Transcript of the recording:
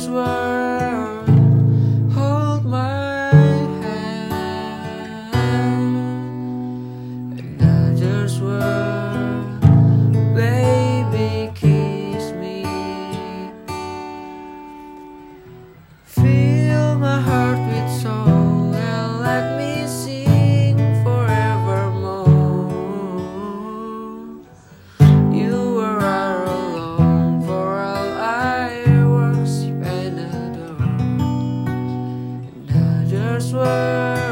first Hold my hand. Another's word password.